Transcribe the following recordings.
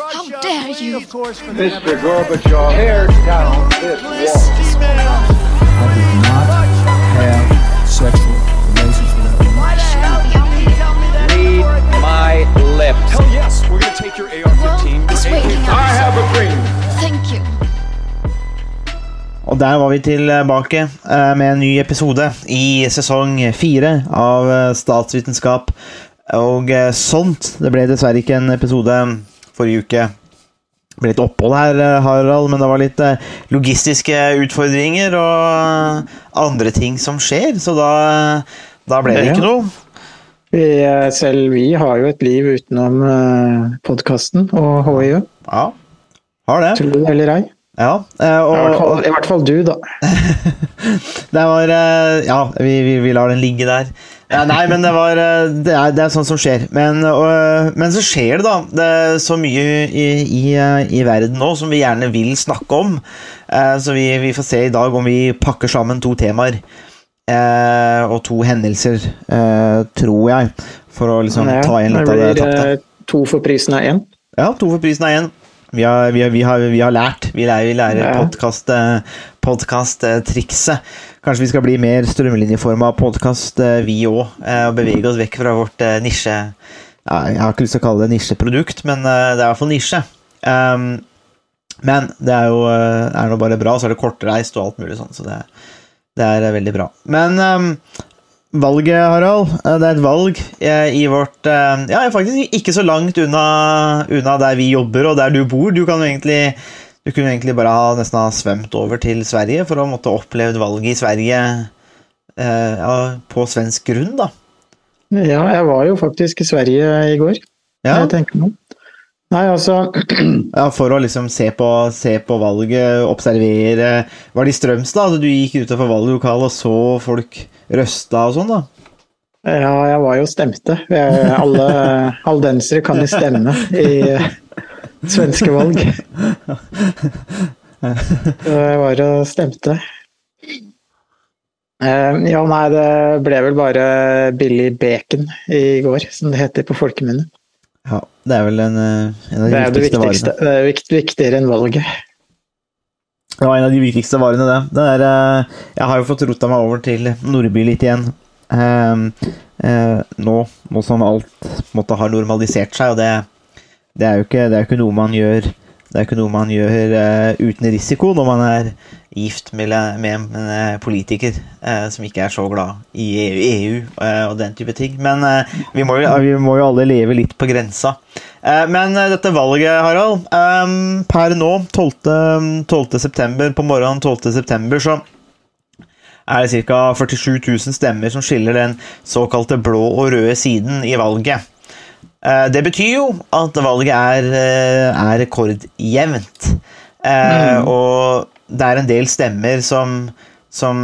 How dare you? Mr. Gorbachev, tear down this wall. I did not have sexual relations with that woman. Read my lips. Hell yes, we're gonna take your AR-15. Well, it's your waiting AK-47. I have a dream. Thank you. Og der var vi tilbake eh, med en ny episode i sesong fire av eh, Statsvitenskap og eh, sånt. Det ble dessverre ikke en episode forrige uke. Det ble litt opphold her, eh, Harald, men det var litt eh, logistiske utfordringer og andre ting som skjer, så da, da ble det ikke noe. Vi, eh, selv vi har jo et liv utenom podkasten og HiU. Ja, har det. Tro det eller ei. Ja, eh, I og, hvert, fall, og I hvert fall du, da. det var eh, Ja, vi, vi, vi lar den ligge der. Ja, nei, men det var eh, Det er, det er sånt som skjer. Men, og, men så skjer det, da. Det er så mye i, i, eh, i verden nå som vi gjerne vil snakke om. Eh, Så vi, vi får se i dag om vi pakker sammen to temaer. eh, Og to hendelser, eh, tror jeg. For å liksom Ja, ta igjen litt av det tapte. eh, to for prisen av én. Ja, to for prisen av én. Vi har, vi, har, vi, har, vi har lært. Vi lærer, vi lærer Ja. eh, podcast-trikset. Kanskje vi skal bli mer strømlinjeforma podkast, vi òg. Og bevege oss vekk fra vårt eh, nisje Jeg har ikke lyst til å kalle det nisjeprodukt, men eh, det er i hvert fall nisje. Um, men det er jo eh, er nå bare bra, så er det kortreist og alt mulig sånn, så det, det er eh, veldig bra. Men um, valget, Harald, eh, det er et valg eh, i vårt eh, Ja, faktisk ikke så langt unna, unna der vi jobber og der du bor. Du kan jo egentlig du kunne egentlig bare ha nesten ha svømt over til Sverige for å måtte opplevd valget i Sverige eh, på svensk grunn, da. Ja, jeg var jo faktisk i Sverige i går. Ja, Jeg tenker meg. Nei, altså ja For å liksom se på, se på valget, observere Var det i Strømstad du gikk utenfor valglokalet og så folk røsta og sånn, da? Ja, jeg var jo stemte. Jeg, alle haldensere kan jo stemme i svenske valg. Jeg var og stemte. Eh, Ja, nei, det ble vel bare billig bacon i går, som det heter på folkemunne. Ja, det er vel en, eh, en av de Det viktigste viktigste. varene. Det er vikt, viktigere enn valget. Det var en av de viktigste varene, det. det er, eh, jeg har jo fått rota meg over til Nordby litt igjen. eh, eh, nå, nå som alt måtte ha normalisert seg, og det, det er jo ikke, det er ikke noe man gjør ikke noe man gjør uh, uten risiko når man er gift med, med en eh, politiker uh, som ikke er så glad i EU, EU uh, og den type ting. Men vi, må jo, vi må jo alle leve litt på grensa. Men dette valget, Harald um, Per nå, 12. 12. september, på morgenen 12. september, så er det ca. 47 000 stemmer som skiller den såkalte blå og røde siden i valget. Eh, Det betyr jo at valget er, eh, er rekordjevnt. Eh, Og det er en del stemmer som, som,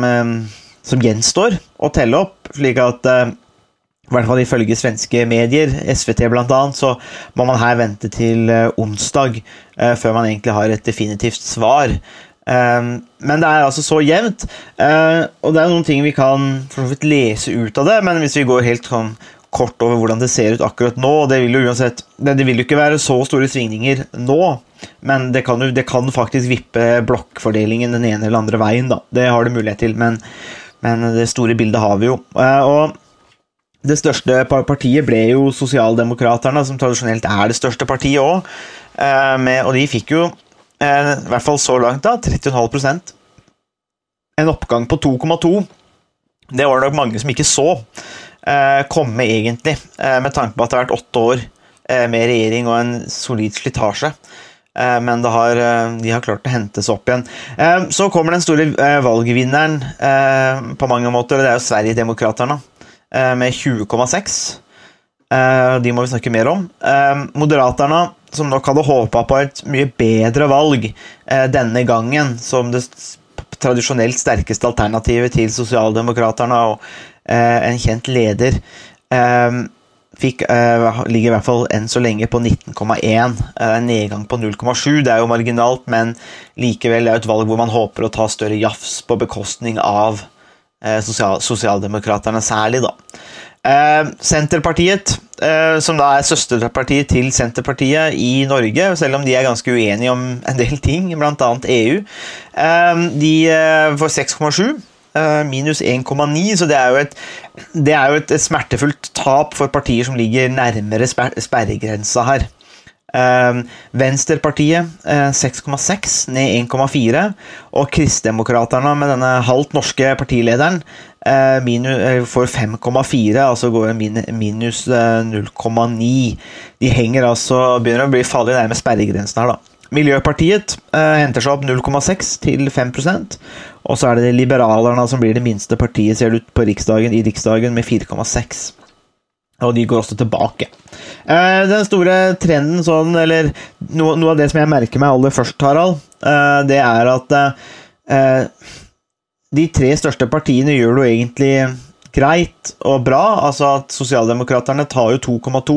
som gjenstår å telle opp, slik at i hvert fall ifølge svenske medier, SVT bl.a., så må man her vente til onsdag eh, før man egentlig har et definitivt svar. Men det er altså så jevnt, eh, og det er noen ting vi kan for så vidt lese ut av det, men hvis vi går helt sånn kort over hvordan det ser ut akkurat nå, og det vil jo uansett det, vil jo ikke være så store svingninger nå, men det kan jo det kan faktisk vippe blokkfordelingen den ene eller andre veien, da. Det har det mulighet til, men, men det store bildet har vi jo. Eh, Og det største partiet ble jo Sosialdemokraterne, som tradisjonelt er det største partiet òg. Og de fikk jo, eh, i hvert fall så langt, da, 30,5% En oppgang på 2,2. Det var det nok mange som ikke så eh, komme, egentlig, eh, med tanke på at det har vært åtte år eh, med regjering og en solid slitasje. Eh, Men har, eh, de har klart å hente seg opp igjen. Eh, Så kommer den store eh, valgvinneren eh, på mange måter, og det er jo Sverigedemokraterna eh, med 20,6. Eh, De må vi snakke mer om. Eh, Moderaterna, som nok hadde håpa på et mye bedre valg eh, denne gangen, som det tradisjonelt sterkeste alternativet til Sosialdemokraterne og eh, en kjent leder, eh, fikk, eh, ligger i hvert fall enn så lenge på 19,1. Eh, En nedgang på 0,7. Det er jo marginalt, men likevel er det et valg hvor man håper å ta større jafs på bekostning av eh, sosial, sosialdemokraterne særlig, da. Eh, Senterpartiet, eh, som da er søsterpartiet til Senterpartiet i Norge, selv om de er ganske uenige om en del ting, bl.a. EU, eh, de eh, får 6,7. Eh, Minus 1,9, så det er et, det er jo et, smertefullt tap for partier som ligger nærmere sper sperregrensa her. Eh, Venstrepartiet eh, 6,6, ned 1,4. Og Kristdemokraterne med denne halvt norske partilederen eh, eh, får 5,4, altså går minus eh, 0,9. De henger altså begynner å bli farlig nærme sperregrensen her, da. Miljøpartiet eh, henter seg opp 0,6 til 5% og så er det Liberalerne som blir det minste partiet ser ut på riksdagen, i Riksdagen med 4,6. Og de går også tilbake. Eh, den store trenden sånn, eller noe, noe av det som jeg merker meg aller først, Harald, eh, det er at eh, de tre største partiene gjør det jo egentlig greit og bra. Altså at Sosialdemokraterne tar jo 2,2.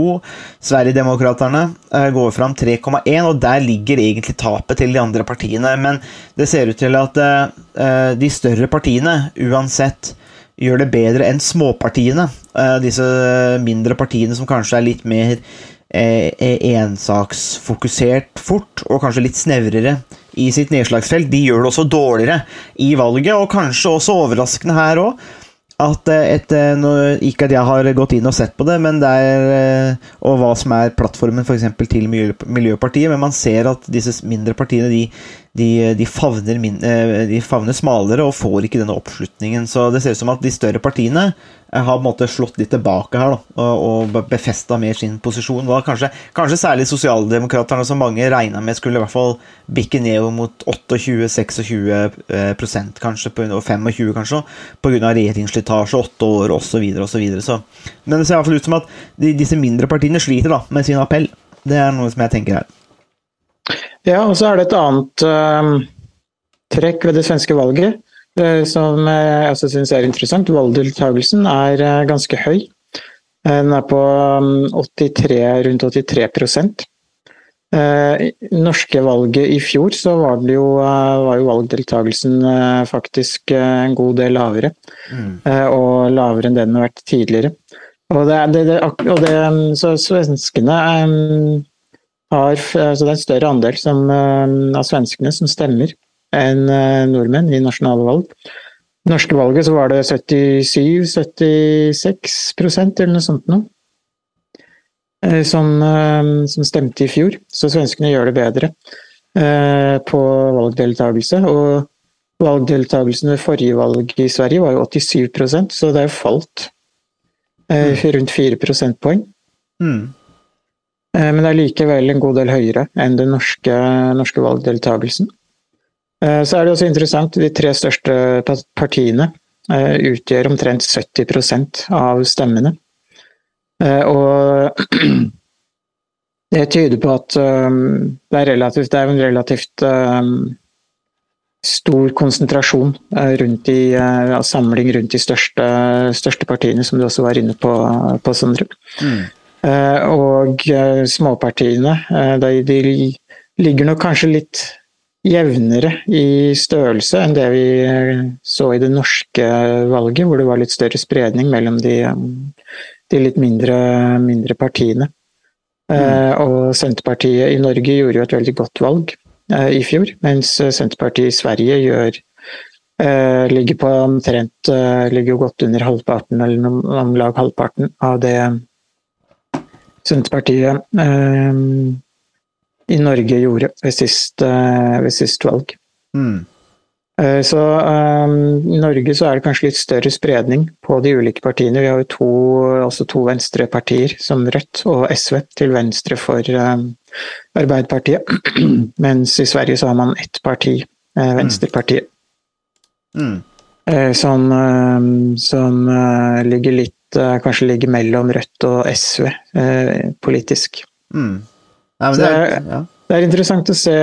Sverigedemokraterne eh, går fram 3,1, og der ligger egentlig tapet til de andre partiene. Men det ser ut til at eh, de større partiene uansett gjør det bedre enn småpartiene. Eh, disse mindre partiene som kanskje er litt mer eh, ensaksfokusert fort, og kanskje litt snevrere i sitt nedslagsfelt, de gjør det også dårligere i valget, og kanskje også overraskende her òg. At eh, et, eh, Ikke at jeg har gått inn og sett på det, men det er, eh, og hva som er plattformen for til Miljøpartiet, men man ser at disse mindre partiene de, de, de, favner min, de favner smalere og får ikke denne oppslutningen. Så det ser ut som at de større partiene har på en måte slått litt tilbake her da, og, og befesta mer sin posisjon. Var kanskje, kanskje særlig Sosialdemokraterne, som mange regna med skulle i hvert fall bikke ned mot 28-26% kanskje, og 25 kanskje, pga. regjeringsslitasje, åtte år osv. osv. Men det ser i hvert fall ut som at de, disse mindre partiene sliter da, med sin appell. Det er noe som jeg tenker her. Ja, og så er det et annet uh, trekk ved det svenske valget som jeg også syns er interessant. Valgdeltakelsen er uh, ganske høy. Den er på um, 83, rundt 83 eh, norske valget i fjor så var, jo, uh, var jo valgdeltakelsen faktisk en god del lavere. Mm. Og lavere enn den har vært tidligere. Og det, det, det, og det så svenskene um, har altså Det er en større andel som, av svenskene som stemmer enn nordmenn i nasjonale valg. I norske valget så var det 77-76% eller noe sånt noe. Som, som, stemte i fjor, så svenskene gjør det bedre eh, på valgdeltakelse. Og valgdeltakelsen ved forrige valg i Sverige var jo 87% så det har falt eh, mm. rundt 4 prosentpoeng. Mm. Eh, men det er likevel en god del høyere enn den norske, norske valgdeltakelsen. Eh, så er det også interessant, de tre største partiene eh, utgjør omtrent 70% av stemmene. Og det tyder på at det er, relativt, det er en relativt stor konsentrasjon rundt de, samling rundt de største, største, partiene, som du også var inne på, på Sondre. Mm. Og småpartiene, de, de ligger nok kanskje litt jevnere i størrelse enn det vi så i det norske valget, hvor det var litt større spredning mellom de, de litt mindre, mindre partiene. Mm. Og Senterpartiet i Norge gjorde jo et veldig godt valg i fjor, mens Senterpartiet i Sverige gjør ligger på omtrent ligger jo godt under halvparten, eller om lag halvparten av det Senterpartiet i Norge gjorde ved sist, eh, ved sist valg. Mm. Eh, så um, I Norge så er det kanskje litt større spredning på de ulike partiene. Vi har jo to, også to venstrepartier, som Rødt og SV, til venstre for um, Arbeiderpartiet. Mens i Sverige så har man ett parti, uh, Venstrepartiet. Mm. Uh, som, som ligger litt Kanskje ligger mellom Rødt og SV politisk. Mm. Ja, det, er, ja. det, er, interessant å se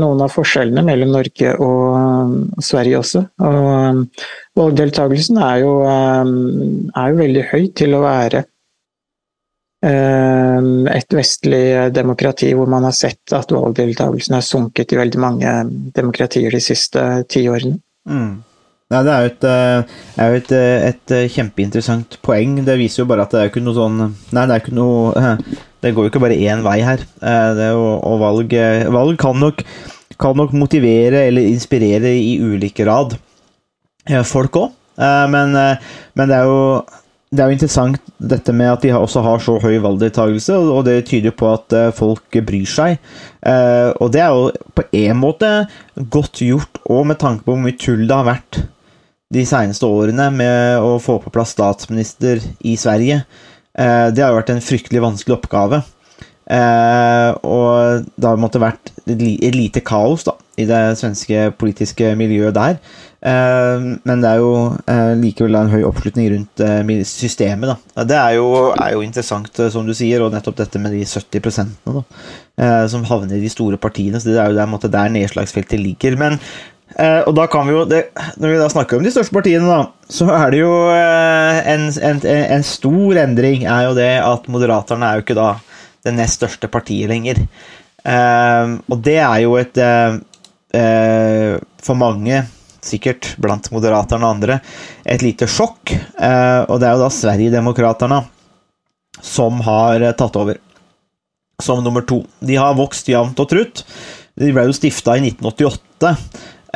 noen av forskjellene mellom Norge og Sverige også. Og valgdeltakelsen er jo, er jo veldig høy til å være et vestlig demokrati hvor man har sett at valgdeltakelsen har sunket i veldig mange demokratier de siste ti årene. Mm. Nei, det er jo et, eh, er jo et, eh, et, eh, kjempeinteressant poeng. Det viser jo bare at det er ikke noe sånn Nei, det er ikke noe Det går jo ikke bare én vei her. Jo, og valg, valg kan, nok, kan nok motivere eller inspirere i ulik grad folk òg. Men, men det er jo det er jo interessant dette med at de også har så høy valgdeltakelse, og det tyder på at folk bryr seg. Og det er jo på en måte godt gjort, og med tanke på hvor mye tull det har vært de seneste årene med å få på plass statsminister i Sverige. Eh, det har jo vært en fryktelig vanskelig oppgave. Og det har måttet vært et lite kaos da, i det svenske politiske miljøet der. Eh, men det er jo eh, likevel en høy oppslutning rundt eh, systemet. Da. Det er jo, er jo, interessant, som du sier, og nettopp dette med de 70 da, som havner i de store partiene. så Det er jo der, der nedslagsfeltet ligger. Men og da kan vi jo, det, Når vi da snakker om de største partiene, da, så er det jo en, en, en stor endring er jo det at Moderaterne er jo ikke da det nest største partiet lenger. og det er jo et For mange sikkert blant Moderaterne og andre, et lite sjokk. Eh, og det er jo da Sverigedemokraterna som har eh, tatt over som nummer to. De har vokst jevnt og trutt. De ble jo stifta i 1988.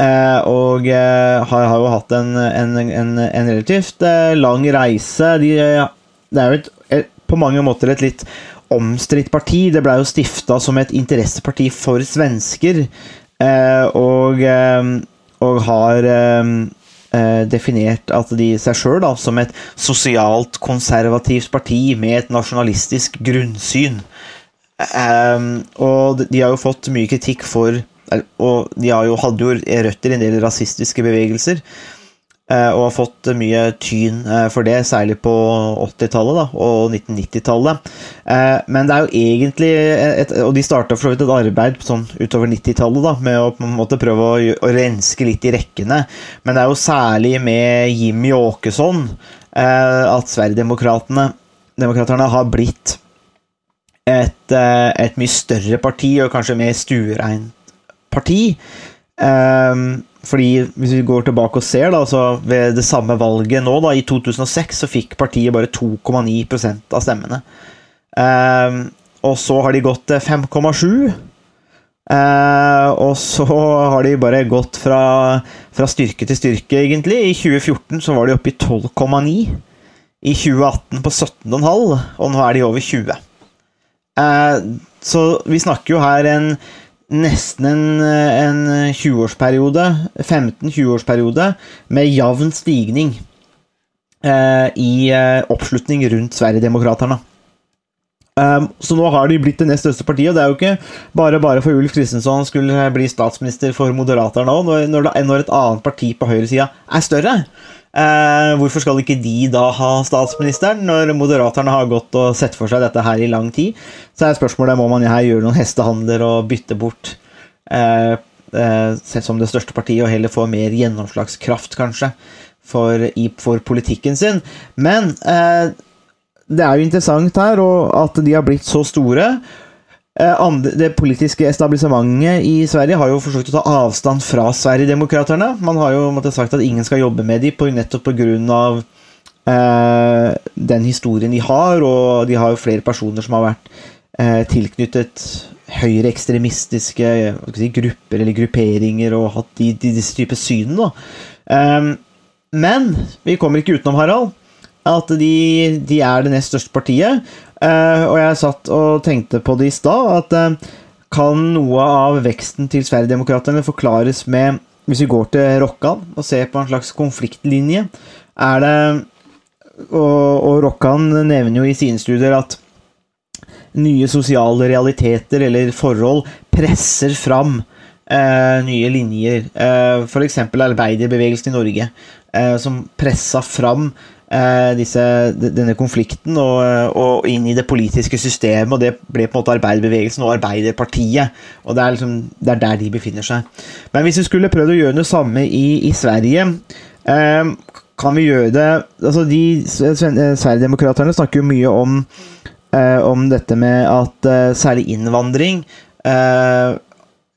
Eh, og har, har, jo hatt en, en, en, en relativt lang reise. De, det er jo et, et, på mange måter et litt omstridt parti. Det ble jo stifta som et interesseparti for svensker. og og har eh, eh, definert at de seg sjøl som et sosialt konservativt parti med et nasjonalistisk grunnsyn. Um, og de har jo fått mye kritikk for Og de jo, hadde jo røtter i en del rasistiske bevegelser. Eh, og har fått mye tyn eh, for det, særlig på 80-tallet og 1990-tallet. Eh, men det er jo egentlig et, Og de starta for så vidt et arbeid sånn utover 90-tallet med å på en måte prøve å, å, renske litt i rekkene. Men det er jo særlig med Jimmy Åkesson at Sverigedemokraterna har blitt et, et, mye større parti, og kanskje mer stuereint parti. Um, fordi Hvis vi går tilbake og ser, da, så ved det samme valget nå, da, i 2006, så fikk partiet bare 2,9% av stemmene. Um, og så har de gått til 5,7. Uh, og så har de bare gått fra, fra, styrke til styrke, egentlig. I 2014 så var de oppe i 12,9. I 2018 på 17,5, og nå er de over 20. Uh, så vi snakker jo her en nesten en, en 20-årsperiode, 15-20-årsperiode, med jevn stigning eh, i eh, oppslutning rundt Sverigedemokraterna. Um, så nå har de blitt det nest største partiet. og Det er jo ikke bare bare for Ulf Kristensson skulle bli statsminister for Moderaterna òg, når, når, et annet parti på høyresida er større. Eh, hvorfor skal ikke de da ha statsministeren, når Moderaterne har gått og sett for seg dette her i lang tid? Så er spørsmålet må man her gjøre noen hestehandler og bytte bort eh, eh, som det største partiet, og heller få mer gjennomslagskraft, kanskje, for, for politikken sin. Men eh, det er jo interessant her at de har blitt så store. Eh, det politiske establissementet i Sverige har jo forsøkt å ta avstand fra Sverigedemokraterna. Man har jo måtte, sagt at ingen skal jobbe med dem nettopp pga. Eh, den historien de har, og de har jo flere personer som har vært eh, tilknyttet høyreekstremistiske si, grupper eller grupperinger og hatt de, de, disse typer syn. Eh, men vi kommer ikke utenom, Harald, at de, de er det nest største partiet. Uh, og jeg satt og tenkte på det i stad, at uh, kan noe av veksten til Sverigedemokraterna forklares med Hvis vi går til Rokkan og ser på en slags konfliktlinje, er det Og, og Rokkan nevner jo i sine studier at nye sosiale realiteter eller forhold presser fram uh, nye linjer. Uh, F.eks. arbeiderbevegelsen i Norge, som pressa fram eh, disse, denne konflikten og, og, inn i det politiske systemet. og Det ble på en måte arbeiderbevegelsen og Arbeiderpartiet. og Det er, liksom, det er der de befinner seg. Men hvis vi skulle prøvd å gjøre det samme i, i Sverige eh, kan vi gjøre det altså de Sverigedemokraterna snakker jo mye om, eh, om dette med at eh, særlig innvandring eh, eh,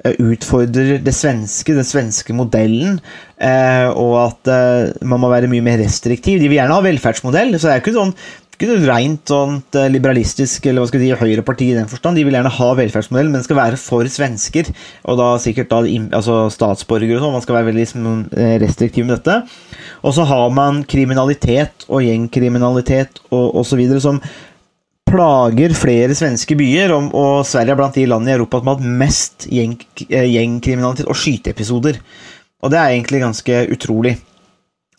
utfordrer det svenske, den svenske modellen, eh, og at eh, man må være mye mer restriktiv. De vil gjerne ha velferdsmodell, så det er ikke sånn ikke rent sånt eh, liberalistisk eller hva skal jeg si, høyreparti i den forstand. De vil gjerne ha velferdsmodell, men skal være for svensker. Og da sikkert da, altså statsborgere og sånn. Man skal være veldig liksom, eh, restriktiv med dette. Og så har man kriminalitet og gjengkriminalitet og osv. som plager flere svenske byer, og, Sverige er blant de landene i Europa som har hatt mest gjeng, eh, gjengkriminalitet og skyteepisoder. Og det er egentlig ganske utrolig.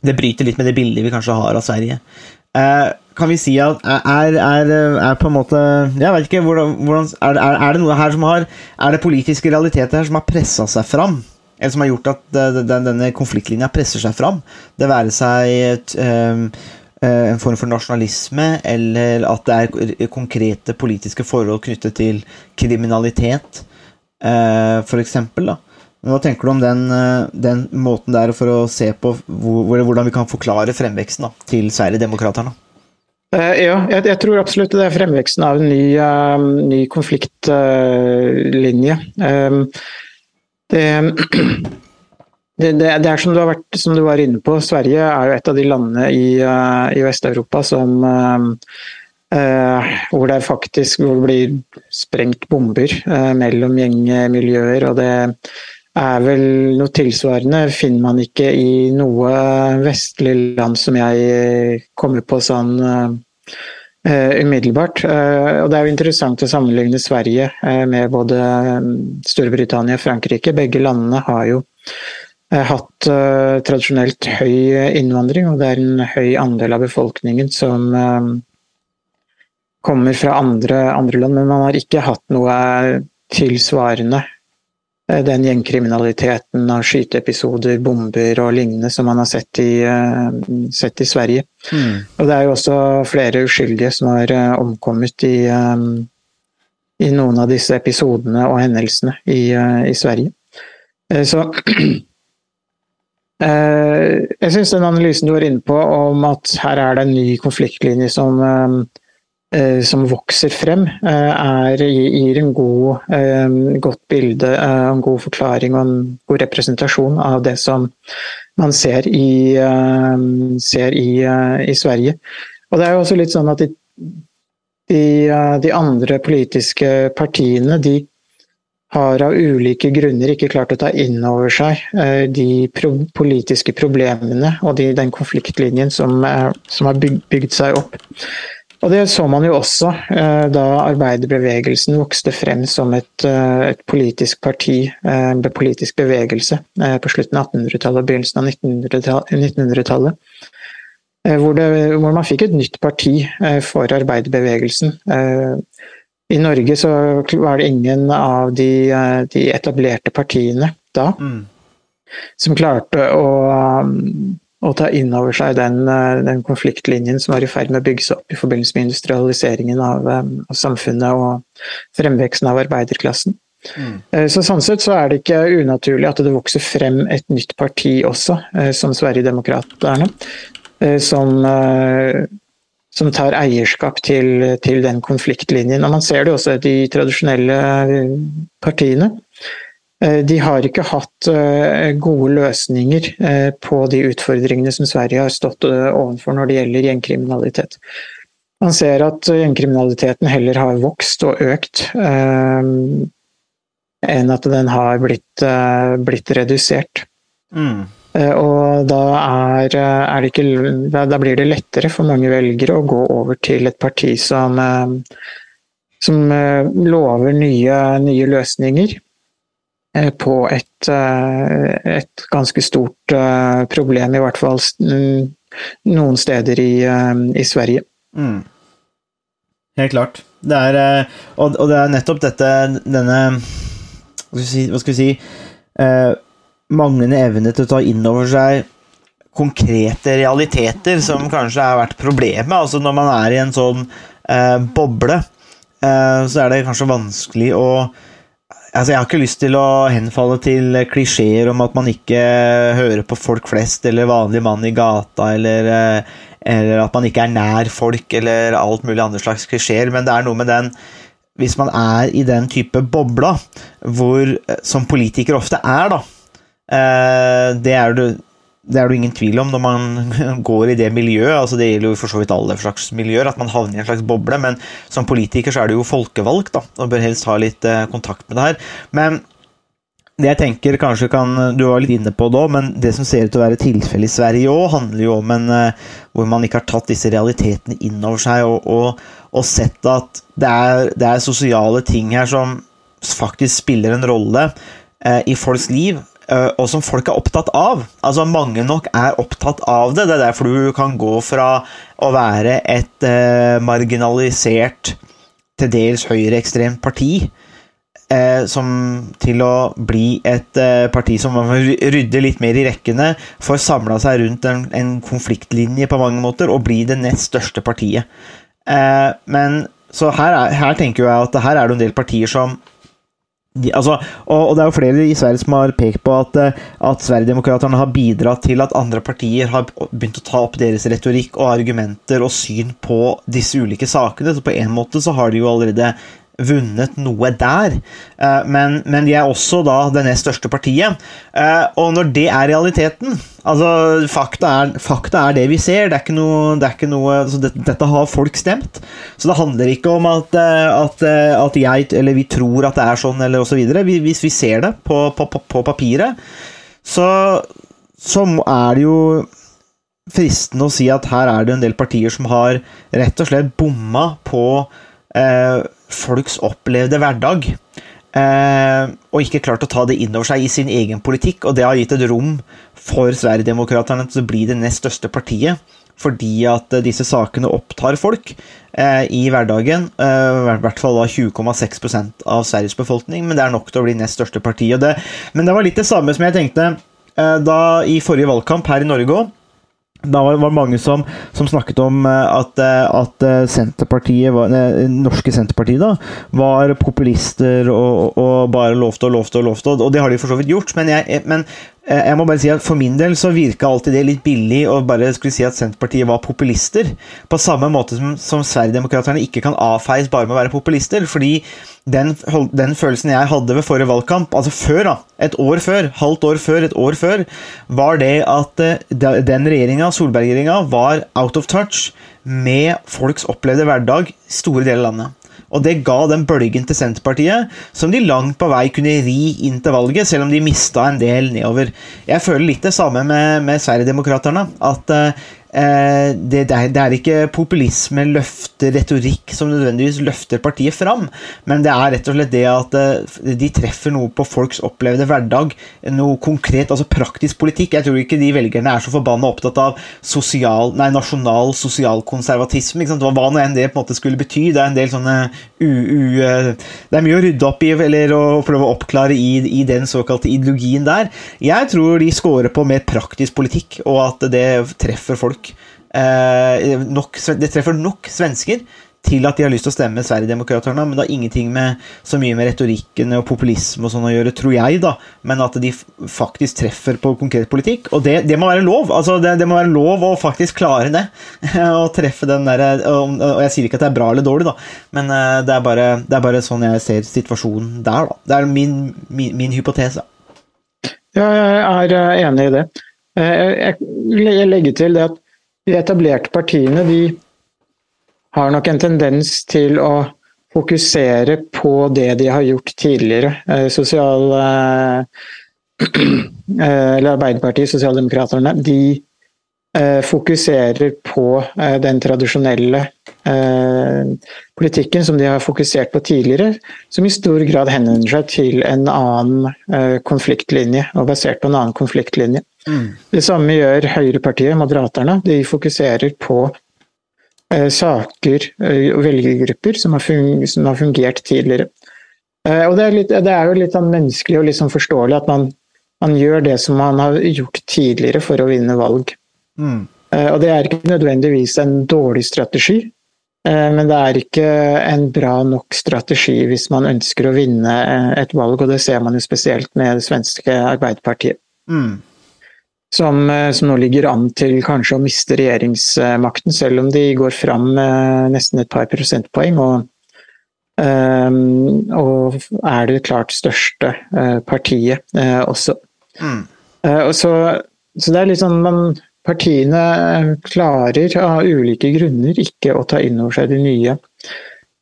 Det bryter litt med det bildet vi kanskje har av Sverige. Eh, kan vi si at er, er, er, på en måte Jeg vet ikke, hvordan, hvordan er, er, det noe her som har Er det politiske realiteter her som har pressa seg fram? Eller som har gjort at den, denne konfliktlinja presser seg fram? Det være seg et, um, en form for nasjonalisme, eller at det er konkrete politiske forhold knyttet til kriminalitet, uh, f.eks. Hva tenker du om den, den, måten der for å se på hvor, hvordan vi kan forklare fremveksten da, til Sverigedemokraterna? Ja, jeg, jeg, tror absolutt det er fremveksten av en ny, uh, ny konfliktlinje. Uh, um, det, det, det, det, er som du, vært, som du, var inne på, Sverige er jo et av de landene i, i Vest-Europa som hvor det faktisk hvor det blir sprengt bomber mellom gjengmiljøer. og det er vel noe tilsvarende finner man ikke i noe vestlig land som jeg kommer på sånn Uh, umiddelbart. Uh, og Det er jo interessant å sammenligne Sverige uh, med både Storbritannia og Frankrike. Begge landene har jo hatt tradisjonelt høy innvandring, og det er en høy andel av befolkningen som kommer fra andre, andre land. Men man har ikke hatt noe tilsvarende Uh, den gjengkriminaliteten av skyteepisoder, bomber og lignende som man har sett i, uh, sett i Sverige. Mm. Og det er jo også flere uskyldige som har uh, omkommet i, i, noen av disse episodene og hendelsene i, uh, i Sverige. så jeg syns den analysen du var inne på om at her er det en ny konfliktlinje som Eh, som vokser frem, eh, er, gir en god, eh, godt bilde, en god forklaring og en god representasjon av det som man ser i, ser i, i Sverige. Og det er jo også litt sånn at de, de, de andre politiske partiene de har av ulike grunner ikke klart å ta inn over seg de politiske problemene og de, den konfliktlinjen som, er, som har bygd, bygd seg opp. Og Det så man jo også eh, da arbeiderbevegelsen vokste frem som et, eh, et politisk parti, eh, en politisk bevegelse, på slutten av 1800-tallet og begynnelsen av 1900-tallet. Hvor, hvor, man fikk et nytt parti for arbeiderbevegelsen. I Norge så var det ingen av de, de etablerte partiene da mm. som klarte å å ta inn over seg den, eh, den, konfliktlinjen som var i ferd med å bygge seg opp i forbindelse med industrialiseringen av, eh, av samfunnet og fremveksten av arbeiderklassen. Mm. Eh, så Sånn sett så er det ikke unaturlig at det vokser frem et nytt parti også, som Sverigedemokraterna, som, som tar eierskap til, til, den konfliktlinjen. Og Man ser det også i de tradisjonelle partiene. Eh, de har ikke hatt eh, gode løsninger eh, på de utfordringene som Sverige har stått overfor når det gjelder gjengkriminalitet. Man ser at gjengkriminaliteten heller har vokst og økt enn at den har blitt, blitt redusert. Mm. Og da, er, er ikke, da, blir det lettere for mange velgere å gå over til et parti som, som lover nye, nye løsninger Eh, på et, eh, et, ganske stort eh, problem, i hvert fall noen steder i, i Sverige. Mm. Helt klart. Det er, og, det er nettopp dette denne Hva skal vi si, skal vi si eh, Manglende evne til å ta inn over seg konkrete realiteter, som kanskje har vært problemet. Altså Når man er i en sånn eh, boble, eh, så er det kanskje vanskelig å Altså, jeg har ikke lyst til å henfalle til klisjeer om at man ikke hører på folk flest eller vanlig mann i gata, eller, eh, eller, at man ikke er nær folk, eller alt mulig andre slags klisjeer, men det er noe med den hvis man er i den type bobla, hvor, som politikere ofte er, da Det er det det er det ingen tvil om når man går i det miljøet. altså Det gjelder jo for så vidt alle slags miljøer, at man havner i en slags boble. Men som politiker så er du jo folkevalgt, da, og bør helst ha litt eh, kontakt med det her. Men det jeg tenker kanskje kan Du var litt inne på det òg, men det som ser ut til å være tilfellet i Sverige òg, handler jo om en eh, hvor man ikke har tatt disse realitetene inn over seg og, og, og sett at det er, det er, sosiale ting her som faktisk spiller en rolle eh, i folks liv Eh, og som folk er opptatt av. Altså Mange nok er opptatt av det. Det er derfor du kan gå fra å være et eh, marginalisert, til dels høyreekstremt parti, eh, som, til å bli et eh, parti som rydder litt mer i rekkene, får samla seg rundt en, en, konfliktlinje på mange måter, og bli det nest største partiet. Eh, men så her, er, her tenker jeg at her er det en del partier som de, altså, og, og, det er jo flere i Sverige som har pekt på at, eh, at Sverigedemokraterna har bidratt til at andre partier har begynt å ta opp deres retorikk og argumenter og syn på disse ulike sakene. Så på en måte så har de jo allerede vunnet noe der. Eh, men, men, de er også da det nest største partiet. Eh, og når det er realiteten altså Fakta er, fakta er det vi ser. Det er ikke noe, det er ikke noe altså det, Dette har folk stemt. Så det handler ikke om at, eh, at, at jeg eller vi tror at det er sånn, eller osv. Hvis vi ser det på, på, på papiret, så, så er det jo fristende å si at her er det en del partier som har rett og slett bomma på eh, folks opplevde hverdag. Eh, og ikke klart å ta det inn over seg i sin egen politikk. Og det har gitt et rom for Sverigedemokraterna til å bli det nest største partiet. Fordi at disse sakene opptar folk eh, i hverdagen. Eh, I hvert fall 20,6% av Sveriges befolkning, men det er nok til å bli nest største parti. Det, men det var litt det samme som jeg tenkte eh, da i forrige valgkamp her i Norge òg da var det mange som, som snakket om eh, at, eh, at eh, Senterpartiet var, norske Senterpartiet da, var populister og, og bare lovte og lovte og lovte, og det har de for så vidt gjort. Men, jeg, men jeg må bare si at For min del så virka alltid det litt billig å bare skulle si at Senterpartiet var populister. På samme måte som, som Sverigedemokraterna ikke kan avfeies bare med å være populister. fordi den, den, følelsen jeg hadde ved forrige valgkamp, altså før, da, et år før, halvt år før, et år før, var det at eh, den regjeringa, Solberg-regjeringa, var out of touch med folks opplevde hverdag store deler av landet. Og det ga den bølgen til Senterpartiet som de langt på vei kunne ri inn til valget, selv om de mista en del nedover. Jeg føler litt det samme med, med Sverigedemokraterna. At uh, det, det, er, det, er, ikke populisme, løfter, retorikk som nødvendigvis løfter partiet fram, men det er rett og slett det at eh, de treffer noe på folks opplevde hverdag. Noe konkret, altså praktisk politikk. Jeg tror ikke de velgerne er så forbanna opptatt av sosial, nei, nasjonal sosialkonservatisme. Hva nå enn det på en måte skulle bety. Det er en del sånne u, u, eh, Det er mye å rydde opp i eller å prøve å oppklare i, i den såkalte ideologien der. Jeg tror de scorer på mer praktisk politikk, og at det treffer folk eh, nok, Det treffer nok svensker til at de har lyst til å stemme Sverigedemokraterna, men det har ingenting med så mye med retorikken og populisme og sånn å gjøre, tror jeg, da, men at de faktisk treffer på konkret politikk. Og det, det må være lov. altså det, det, må være lov å faktisk klare det. Å treffe den derre og, og, jeg sier ikke at det er bra eller dårlig, da, men eh, det er bare, det er bare sånn jeg ser situasjonen der, da. Det er min, min, min hypotese. Ja, jeg er eh, enig i det. Eh, jeg legger til det at de etablerte partiene de har nok en tendens til å fokusere på det de har gjort tidligere. Eh, sosial, eh, eller Arbeiderpartiet, Sosialdemokraterne, de fokuserer på den tradisjonelle politikken som de har fokusert på tidligere, som i stor grad henvender seg til en annen konfliktlinje, og basert på en annen konfliktlinje. Mm. Det samme gjør Høyrepartiet, Moderaterne. De fokuserer på eh, saker eh, og velgergrupper som har, som har fungert tidligere. Eh, og det er, litt, det er, jo litt sånn menneskelig og sånn forståelig at man, man, gjør det som man har gjort tidligere for å vinne valg. Mm. Eh, og det er ikke nødvendigvis en dårlig strategi, eh, men det er ikke en bra nok strategi hvis man ønsker å vinne eh, et valg, og det ser man jo spesielt med det svenske Arbeiderpartiet. Mm som, eh, som, nå ligger an til kanskje å miste regjeringsmakten, selv om de går fram nesten et par prosentpoeng. Og, Um, og er det klart største uh, partiet uh, også. Mm. Og så, så, det er litt sånn man, Partiene klarer av ulike grunner ikke å ta inn over seg de nye,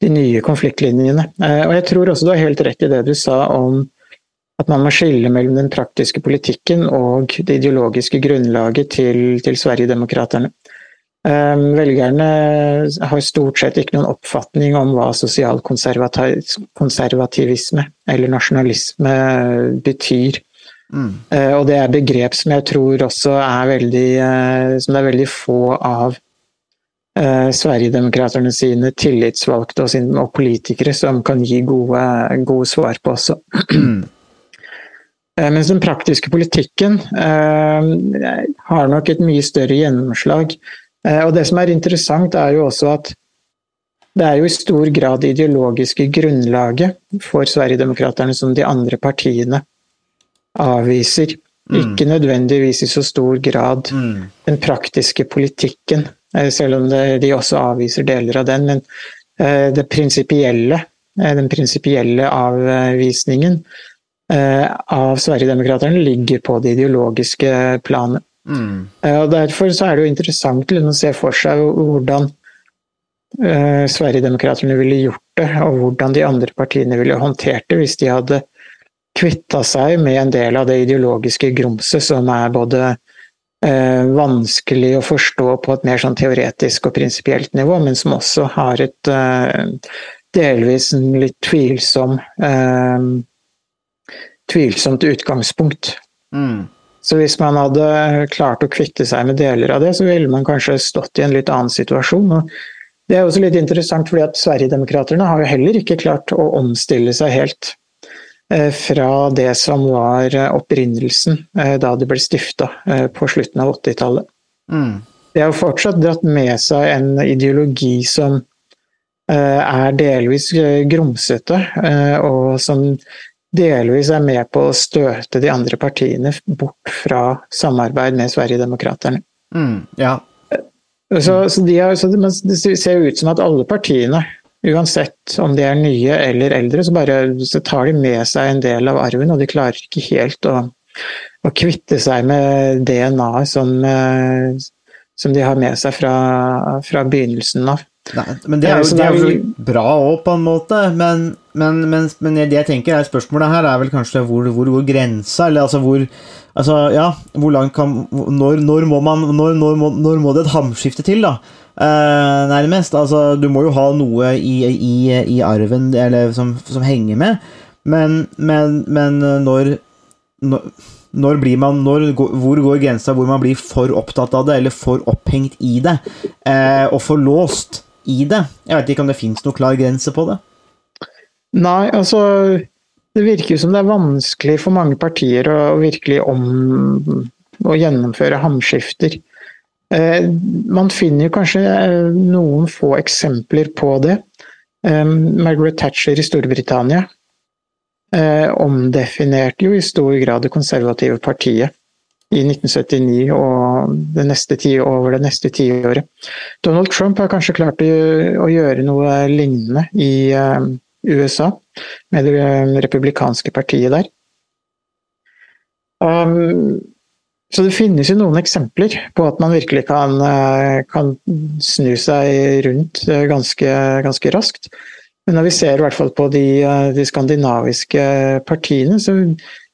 de nye konfliktlinjene. og jeg tror også du har helt rett i det du sa om at man må skille mellom den praktiske politikken og det ideologiske grunnlaget til, til Sverigedemokraterna. Ehm, velgerne har stort sett ikke noen oppfatning om hva sosialkonservativisme eller nasjonalisme betyr. Mm. Eh, og det er begrep som jeg tror også er veldig eh, Som det er veldig få av uh, Sverigedemokraterne sine tillitsvalgte og, sine, og, politikere som kan gi gode, gode svar på også. Mm. Mens den praktiske politikken uh, har nok et mye større gjennomslag Eh, og Det som er interessant, er jo også at det er jo i stor grad ideologiske grunnlaget for Sverigedemokraterna som de andre partiene avviser. Mm. Ikke nødvendigvis i så stor grad mm. den praktiske politikken, eh, selv om det, de også avviser deler av den. Men eh, det prinsipielle, den prinsipielle avvisningen av Sverigedemokraterna ligger på det ideologiske planet. Mm. Og Derfor så er det jo interessant å se for seg hvordan eh, Sverigedemokraterna ville gjort det, og hvordan de andre partiene ville håndtert det hvis de hadde kvitta seg med en del av det ideologiske grumset som er både eh, vanskelig å forstå på et mer sånn teoretisk og prinsipielt nivå, men som også har et eh, delvis litt tvilsom tvilsomt utgangspunkt. Mm. Så hvis man hadde klart å kvitte seg med deler av det, så ville man kanskje stått i en litt annen situasjon. Og det er også litt interessant, fordi at Sverigedemokraterna har jo heller ikke klart å omstille seg helt eh, fra det som var opprinnelsen eh, da det ble stifta eh, på slutten av 80-tallet. Mm. De har jo fortsatt dratt med seg en ideologi som er delvis grumsete, og som delvis er med på å støte de andre partiene bort fra samarbeid med Sverigedemokraterna. Mm, ja. Så, så, de har, så, det ser ut som at alle partiene, uansett om de er nye eller eldre, så, bare, så tar de med seg en del av arven, og de klarer ikke helt å, å kvitte seg med DNA-et som, eh, som, de har med seg fra, fra begynnelsen av. Nei, men det er jo, det er jo bra òg, på en måte. Men, men, men, men, det jeg tenker er spørsmålet her er vel kanskje hvor, hvor, hvor grensa Eller altså hvor Altså, ja, hvor langt kan Når, når må man når, når, må, når må det et hamskifte til, da? Eh, nærmest. Altså, du må jo ha noe i, i, i arven eller, som, som, henger med, men, når når blir man, når, hvor går grensa hvor man blir for opptatt av det, eller for opphengt i det, eh, og for låst? I det. Jeg vet ikke om det fins noe klar grense på det? Nei, altså Det virker som det er vanskelig for mange partier å virkelig om å gjennomføre hamskifter. Eh, man finner kanskje eh, noen få eksempler på det. Eh, Margaret Thatcher i Storbritannia omdefinerte jo i stor grad det konservative partiet i 1979 og over det neste tiåret. Donald Trump har kanskje klart å gjøre noe lignende i eh, USA, med det eh, republikanske partiet der. Um, så det finnes jo noen eksempler på at man virkelig kan, eh, kan snu seg rundt ganske, ganske, raskt. Men når vi ser i hvert fall på de, de skandinaviske partiene, så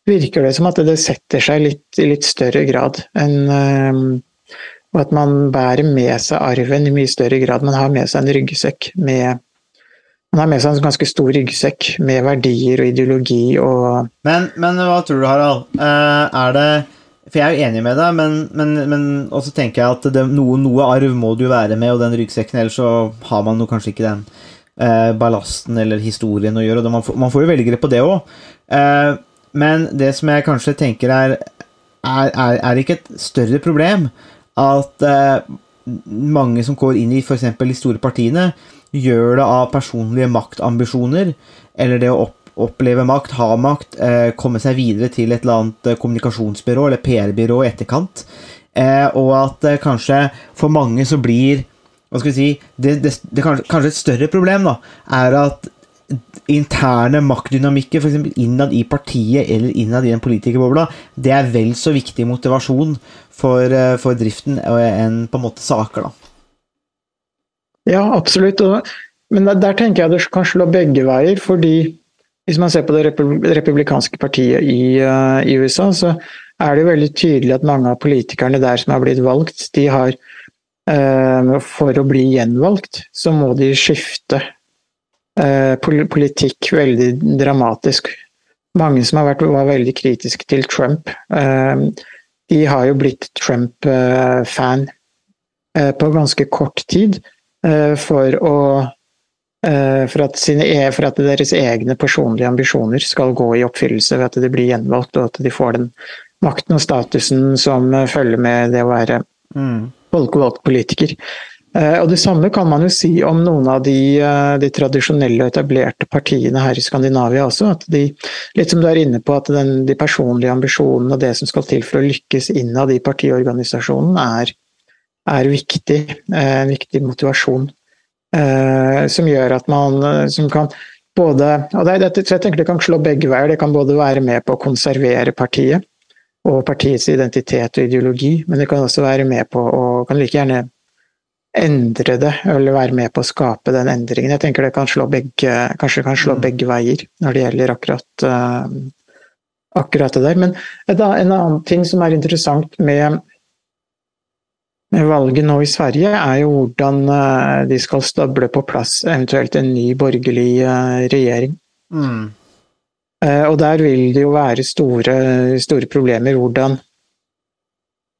virker det som at det setter seg litt, i litt større grad enn um, Og at man bærer med seg arven i mye større grad. Man har med seg en ryggsekk med man har med seg en ganske stor ryggsekk med verdier og ideologi og Men, men hva tror du, Harald? Uh, er det For jeg er jo enig med deg, men, men, men også tenker jeg at det, noe, noe, arv må du være med, og den ryggsekken, ellers så har man jo kanskje ikke den uh, ballasten eller historien å gjøre. Man får, man får jo velgere på det òg. Men det som jeg kanskje tenker er Er, er, er ikke et større problem at eh, mange som går inn i f.eks. de store partiene, gjør det av personlige maktambisjoner, eller det å opp, oppleve makt, ha makt, eh, komme seg videre til et eller annet eh, kommunikasjonsbyrå eller PR-byrå i etterkant, eh, og at eh, kanskje for mange så blir hva skal vi si, det, det, det kanskje, kanskje, et større problem da, er at interne maktdynamikker, f.eks. innad i partiet eller innad i en politikerbobla, det er vel så viktig motivasjon for, eh, for driften enn på en måte saker, da. Ja, absolutt. Men der, der, tenker jeg det kan slå begge veier. fordi hvis man ser på det republikanske partiet i, uh, i, USA, så er det veldig tydelig at mange av politikerne der som har blitt valgt, de har uh, For å bli gjenvalgt, så må de skifte politikk veldig dramatisk. Mange som har vært, var veldig kritiske til Trump, de har jo blitt Trump-fan på ganske kort tid. For å Eh, for at, sine, e, for at, deres egne personlige ambisjoner skal gå i oppfyllelse ved at de blir gjenvalgt, og at de får den makten og statusen som eh, følger med det å være mm. folkevalgt politiker. Eh, og Det samme kan man jo si om noen av de, de, tradisjonelle og etablerte partiene her i Skandinavia også. at de, Litt som du er inne på, at den, de personlige ambisjonene og det som skal til for å lykkes innad i partiorganisasjonen, er, er viktig. En viktig motivasjon. Eh, som gjør at man eh, som kan både og det, det, Jeg tenker det kan slå begge veier. Det kan både være med på å konservere partiet og partiets identitet og ideologi, men det kan også være med på å kan like gjerne endre det, eller være med på å skape den endringen. Jeg tenker det kan slå begge, kanskje kan slå mm. begge veier når det gjelder akkurat, uh, akkurat det der. Men en annen ting som er interessant med Valget nå i Sverige er jo hvordan uh, de skal stable på plass eventuelt en ny borgerlig uh, regjering. Mm. Og der vil det jo være store, store problemer hvordan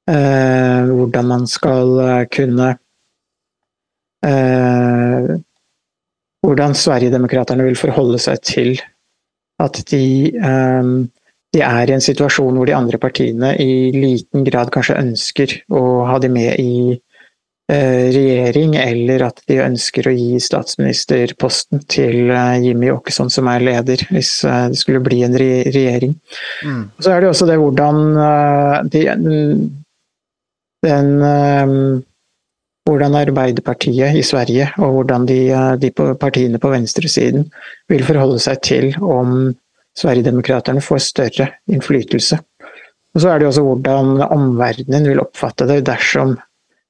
hvordan man skal kunne Hvordan Sverigedemokraterna vil forholde seg til at de de er i en situasjon hvor de andre partiene i liten grad kanskje ønsker å ha de med i eh, regjering, eller at de ønsker å gi statsministerposten til eh, Jimmy Åkesson, som er leder, hvis eh, det skulle bli en regjering. Mm. Så er det også det hvordan de, den hvordan Arbeiderpartiet i Sverige og hvordan de, de partiene på venstresiden vil forholde seg til om Sverigedemokraterna får større innflytelse. Og Så er det også hvordan omverdenen vil oppfatte det dersom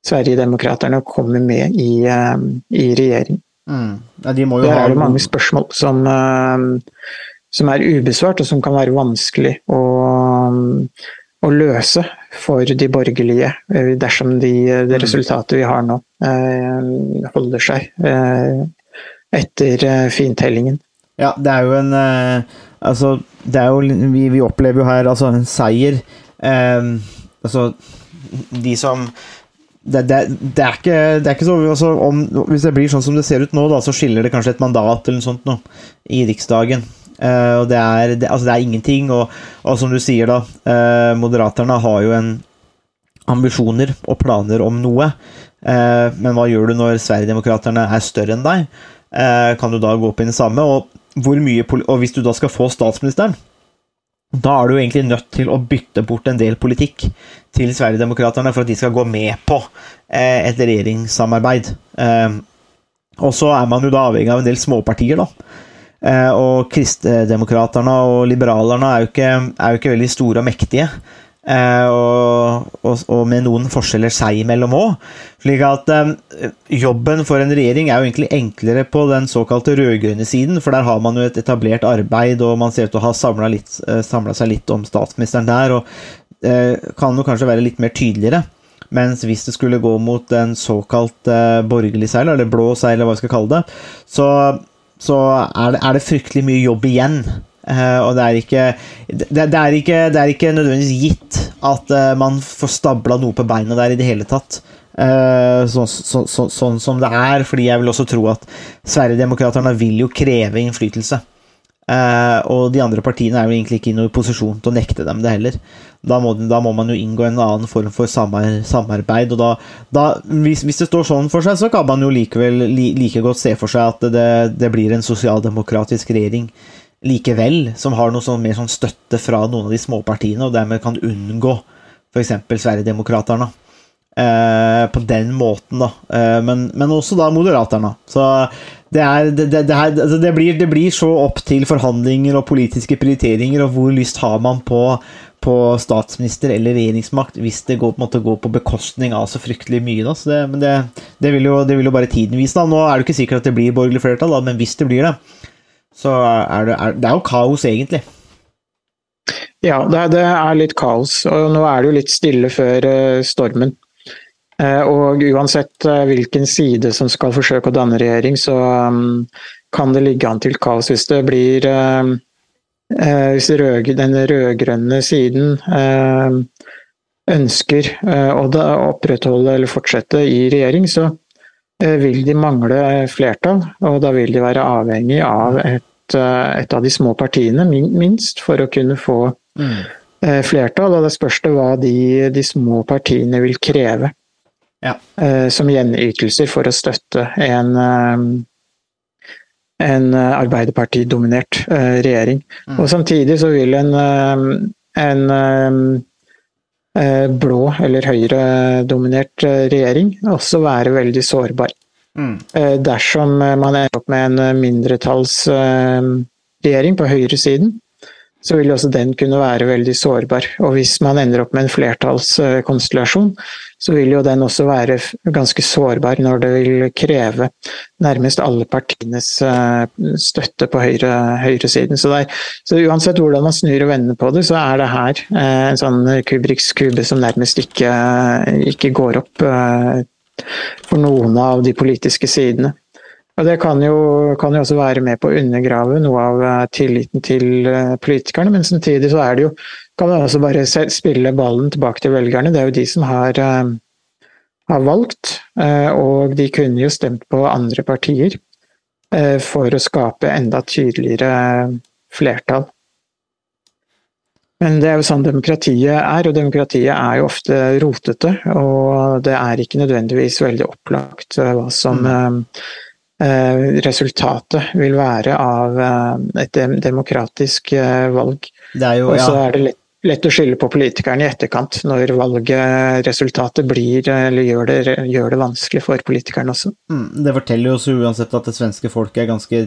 Sverigedemokraterna kommer med i, uh, i regjering. Mm. Ja, de Der er det mange spørsmål som, uh, som, er ubesvart, og som kan være vanskelig å, å løse for de borgerlige, uh, dersom de, det mm. resultatet vi har nå, holder seg etter fintellingen. Ja, det er jo en Altså, det er jo Vi, vi opplever jo her altså en seier. Eh, altså, de som det, det, det, er ikke, det, er ikke, så altså, om, Hvis det blir sånn som det ser ut nå, da, så skiller det kanskje et mandat eller noe sånt nå, i Riksdagen. Eh, og det er, altså, det er ingenting. Og, og, som du sier, da, uh, Moderaterne har jo en ambisjoner og planer om noe. Uh, men hva gjør du når Sverigedemokraterna er større enn deg? Kan du da gå opp i det samme? Og hvor mye Og hvis du da skal få statsministeren, da er du egentlig nødt til å bytte bort en del politikk til Sverigedemokraterna for at de skal gå med på et regjeringssamarbeid. Og så er man jo da avhengig av en del småpartier, da. Eh, og kristdemokraterne og Liberalerne er jo, ikke, er jo ikke veldig store og mektige. Eh, og, og, og, med noen forskjeller seg imellom òg. Slik at eh, jobben for en regjering er jo egentlig enklere på den såkalte rød-grønne siden, for der har man jo et etablert arbeid, og man ser ut til å ha samla seg litt om statsministeren der, og kan jo kanskje være litt mer tydeligere. Mens hvis det skulle gå mot en såkalt borgerlig seil, eller blå seil, eller hva vi skal kalle det, så, så er, det, er det fryktelig mye jobb igjen Uh, og det er, ikke, det, det, er ikke, det er ikke nødvendigvis gitt at uh, man får stabla noe på beina der i det hele tatt. Uh, så, så, så, sånn som det er, fordi jeg vil også tro at Sverigedemokraterna vil jo kreve innflytelse. Og de andre partiene er jo egentlig ikke i noen posisjon til å nekte dem det heller. Da må, da må man jo inngå en annen form for samarbeid. og da, da hvis, hvis, det står sånn for seg, så kan man jo likevel li, like godt se for seg at det, det blir en sosialdemokratisk regjering likevel, som har noe sånn, mer sånn støtte fra noen av de små partiene, og dermed kan unngå f.eks. Sverigedemokraterna. Eh, på den måten, da. Eh, men, men, også da Moderaterna. Så det, er, det, det, her, altså blir, det blir så opp til forhandlinger og politiske prioriteringer, og hvor lyst har man på, på statsminister eller regjeringsmakt hvis det går på, måte, går på bekostning av så fryktelig mye. Da. Så men det, vil jo, det, vil jo, bare tiden vise. Da. Nå er det ikke sikkert at det blir borgerlig flertall, da, men hvis det blir det, så er det, er, det er jo kaos, egentlig. Ja, det, er litt kaos. og Nå er det jo litt stille før uh, stormen. Uh, og uansett uh, hvilken side som skal forsøke å danne regjering, så um, kan det ligge an til kaos hvis det blir Hvis den rød-grønne siden ønsker å opprettholde eller fortsette i regjering, så vil de mangle flertall. Og da vil de være avhengig av et, et av de små partiene, minst, for å kunne få mm. flertall. Og det spørs det hva de, de, små partiene vil kreve ja. uh, som gjenytelser for å støtte en, uh, en Arbeiderpartidominert uh, regjering. Mm. Og samtidig så vil en, en blå eller høyredominert regjering også være veldig sårbar. Mm. Dersom man ender opp med en mindretallsregjering på høyresiden, så vil også den kunne være veldig sårbar. Og hvis man ender opp med en flertallskonstellasjon, så vil jo den også være ganske sårbar når det vil kreve nærmest alle partienes eh, støtte på høyre, høyresiden. Så, så uansett hvordan man snur og vender på det, så er det her eh, en sånn Kubriks kube som nærmest ikke, ikke går opp eh, for noen av de politiske sidene. Og Det kan jo, kan jo, også være med på å undergrave noe av eh, tilliten til eh, politikerne, men samtidig så er det jo, kan man også bare spille ballen tilbake til velgerne. Det er jo de som har, eh, har valgt, og de kunne jo stemt på andre partier for å skape enda tydeligere flertall. Men det er jo sånn demokratiet er, og demokratiet er jo ofte rotete. Og det er ikke nødvendigvis veldig opplagt hva som mm resultatet vil være av eh, et demokratisk eh, valg. Jo, og så er det lett, lett, å skylde på politikerne i etterkant, når valgresultatet blir, eller gjør det, gjør det vanskelig for politikerne også. Mm, det forteller jo så uansett at det svenske folket er ganske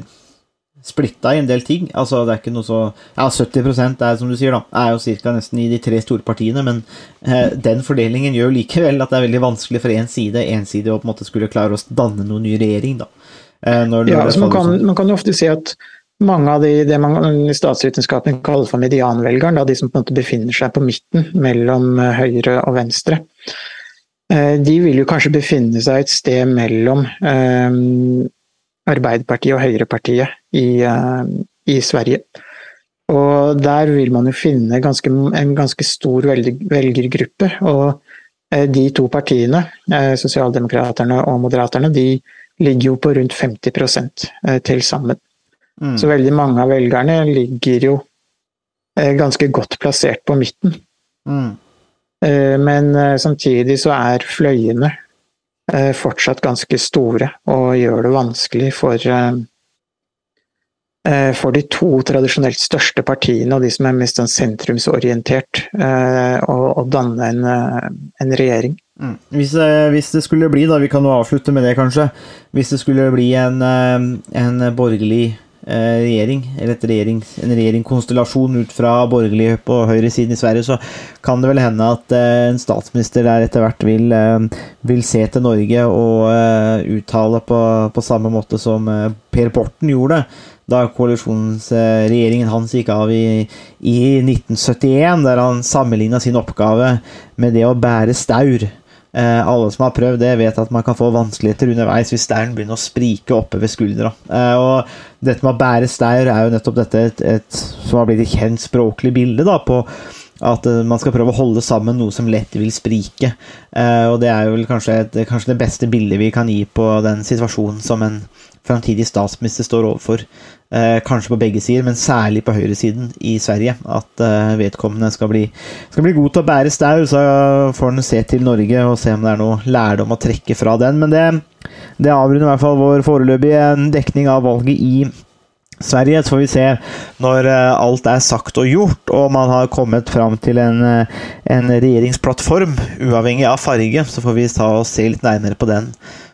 splitta i en del ting. Altså, det er ikke noe så Ja, 70% er som du sier, da, er jo ca. nesten i de tre store partiene, men eh, den fordelingen gjør likevel at det er veldig vanskelig for én side ensidig å på en måte skulle klare å danne noen ny regjering, da. Eh, ja, altså man, kan, man, kan, ofte si at mange av de, det man i statsvitenskapen kaller for medianvelgeren, da, de som på en måte befinner seg på midten mellom eh, høyre og venstre, eh, de vil jo kanskje befinne seg et sted mellom Arbeiderpartiet og Høyrepartiet i, i, Sverige. Og der vil man jo finne ganske, en ganske stor velgergruppe. Og de to partiene, Sosialdemokraterne og Moderaterne, de ligger jo på rundt 50 eh, til sammen. Mm. Så veldig mange av velgerne ligger jo eh, ganske godt plassert på midten. Mm. Eh, men samtidig så er fløyene fortsatt ganske store og gjør det vanskelig for, for de to tradisjonelt største partiene og de som er mest sånn sentrumsorientert, å danne en, en regjering. Mm. Hvis, eh, hvis, det skulle bli, da, vi kan jo avslutte med det kanskje, hvis det skulle bli en, eh, en borgerlig eh, regjering, eller regjering, en regjeringskonstellasjon ut fra borgerlig på høyresiden i Sverige, så kan det vel hende at en statsminister der etter hvert vil, vil se til Norge og uttale på, på samme måte som Per Borten gjorde da koalisjonsregjeringen hans gikk av i, i 1971, der han sammenligna sin oppgave med det å bære staur. Eh, alle som har prøvd det, vet at man kan få vanskeligheter underveis hvis stauren begynner å sprike oppe ved skuldra. Eh, og dette med å bære staur er jo nettopp dette et, et, som har blitt et kjent språklig bilde da, på at eh, man skal prøve å holde sammen noe som lett vil sprike. Eh, og det er jo kanskje, et, kanskje det beste bildet vi kan gi på den situasjonen som en framtidig statsminister står overfor. Eh, kanskje på begge sider, men særlig på høyresiden i Sverige. At eh, vedkommende skal bli, skal bli, god til å bære stau, så får han se til Norge og se om det er noe lærdom å trekke fra den. Men det, det avrunder i hvert fall vår foreløpige dekning av valget i Sverige. Så får vi se når eh, alt er sagt og gjort, og man har kommet fram til en, en regjeringsplattform, uavhengig av farge, så får vi ta og se litt nærmere på den